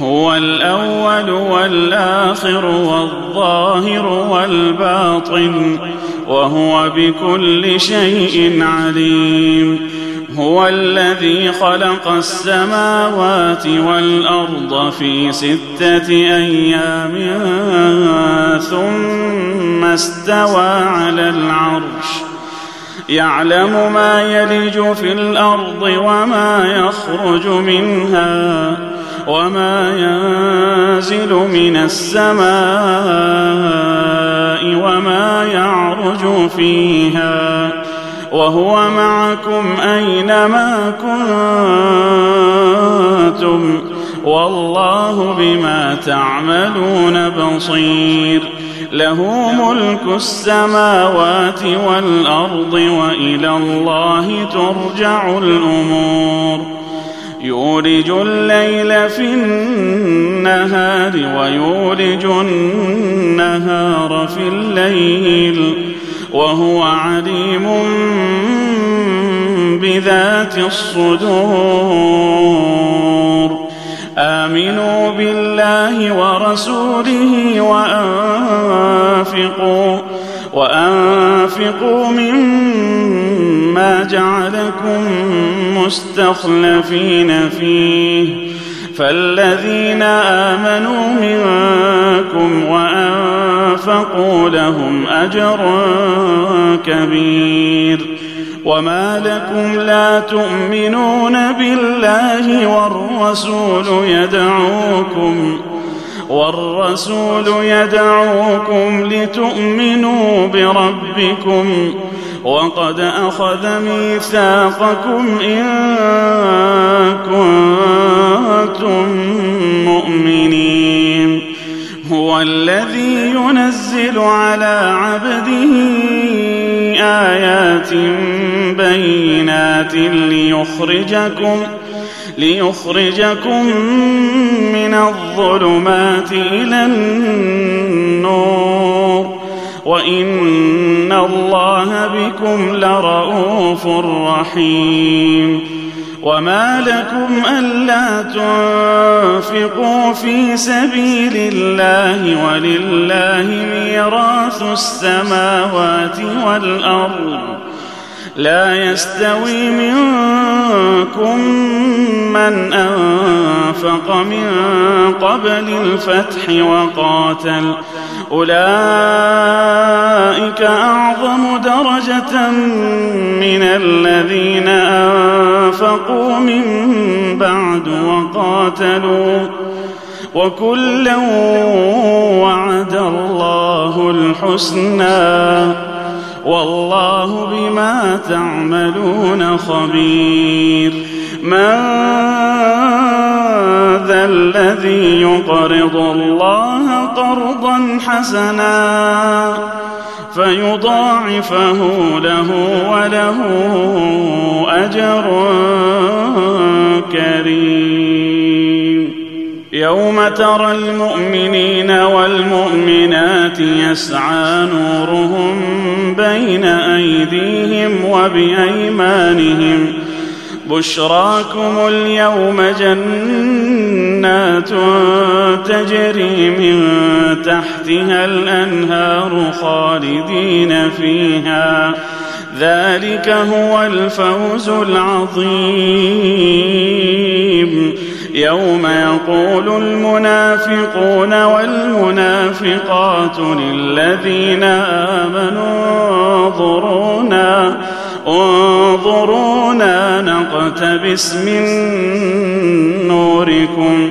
هو الأول والآخر والظاهر والباطن وهو بكل شيء عليم. هو الذي خلق السماوات والأرض في ستة أيام ثم استوى على العرش. يعلم ما يلج في الأرض وما يخرج منها. وما ينزل من السماء وما يعرج فيها وهو معكم أينما كنتم والله بما تعملون بصير له ملك السماوات والأرض وإلى الله ترجع الأمور يولج الليل في النهار ويولج النهار في الليل وهو عليم بذات الصدور. آمنوا بالله ورسوله وأنفقوا وأنفقوا مما جعلكم مستخلفين فيه. فالذين آمنوا منكم وأنفقوا لهم أجر كبير. وما لكم لا تؤمنون بالله والرسول يدعوكم والرسول يدعوكم لتؤمنوا بربكم. وقد أخذ ميثاقكم إن كنتم مؤمنين. هو الذي ينزل على عبده آيات بينات ليخرجكم ليخرجكم من الظلمات إلى النور. وإن الله بكم لرءوف رحيم. وما لكم ألا تنفقوا في سبيل الله ولله ميراث السماوات والأرض. لا يستوي منكم من أنفق من قبل الفتح وقاتل أولئك أعظم درجة من الذين أنفقوا من بعد وقاتلوا وكلا وعد الله الحسنى والله بما تعملون خبير من ذا الذي يقرض الله قرضا حسنا فيضاعفه له وله أجر كريم. يوم ترى المؤمنين والمؤمنات يسعى نورهم بين أيديهم وبأيمانهم. بشراكم اليوم جنات تجري من تحتها الأنهار خالدين فيها. ذلك هو الفوز العظيم. يوم يقول المنافقون والمنافقات للذين آمنوا انظرونا انظرونا نقتبس من نوركم.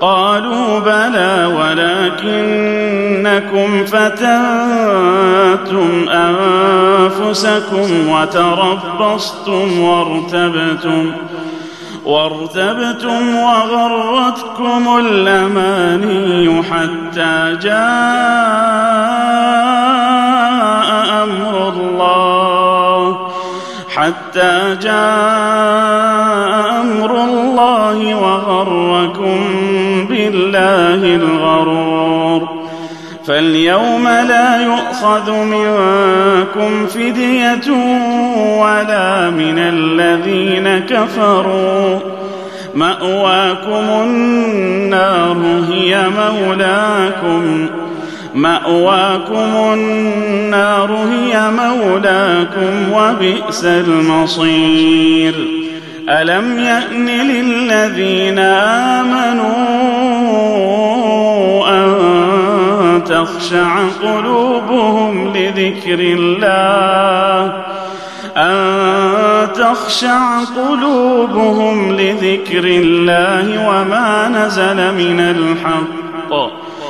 قالوا بلى ولكنكم فتنتم أنفسكم وتربصتم وارتبتم وارتبتم وغرتكم الأماني حتى جاء أمر الله حتى جاء أمر الله وغركم بالله الغرور. فاليوم لا يؤخذ منكم فدية ولا من الذين كفروا. مأواكم النار هي مولاكم. مأواكم النار هي مولاكم وبئس المصير. ألم يأن للذين آمنوا أن تخشع قلوبهم لذكر الله؟ أن تخشع قلوبهم لذكر الله وما نزل من الحق؟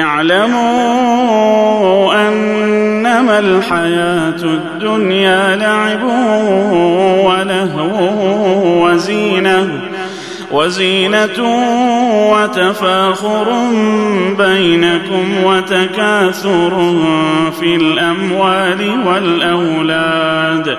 اعلموا أنما الحياة الدنيا لعب ولهو وزينة وزينة وتفاخر بينكم وتكاثر في الأموال والأولاد.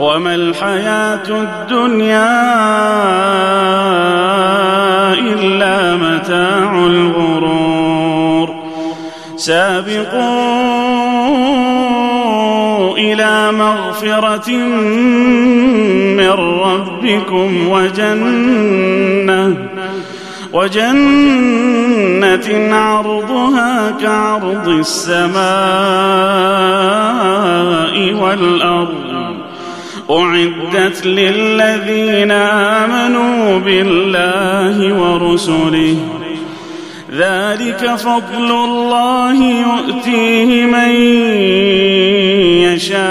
وما الحياة الدنيا إلا متاع الغرور. سابقوا إلى مغفرة من ربكم وجنة وجنة عرضها كعرض السماء والأرض. أعدت للذين آمنوا بالله ورسله ذلك فضل الله يؤتيه من يشاء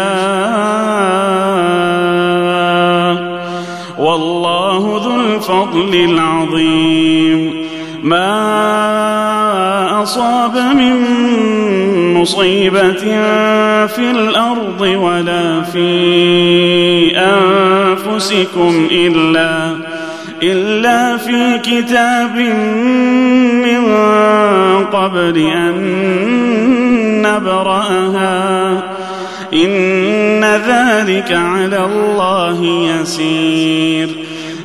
والله ذو الفضل العظيم ما أصاب من مصيبة في الأرض ولا في أنفسكم إلا إلا في كتاب من قبل أن نبرأها. إن ذلك على الله يسير.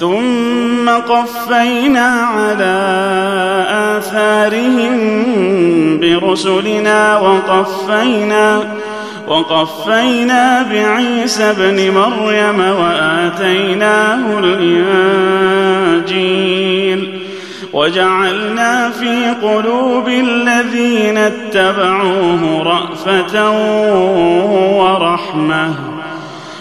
ثم قفينا على آثارهم برسلنا وقفينا وقفينا بعيسى ابن مريم وآتيناه الإنجيل وجعلنا في قلوب الذين اتبعوه رأفة ورحمة.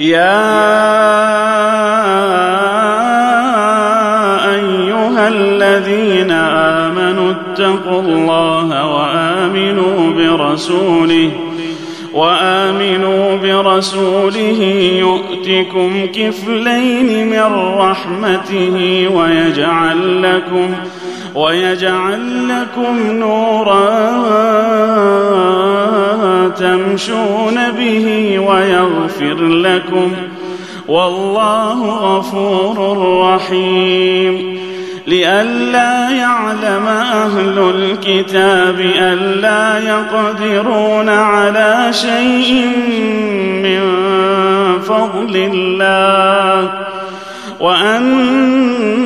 يا أيها الذين آمنوا اتقوا الله وآمنوا برسوله وآمنوا برسوله يؤتكم كفلين من رحمته ويجعل لكم ويجعل لكم نورا تمشون به ويغفر لكم والله غفور رحيم لئلا يعلم أهل الكتاب ألا يقدرون على شيء من فضل الله وأن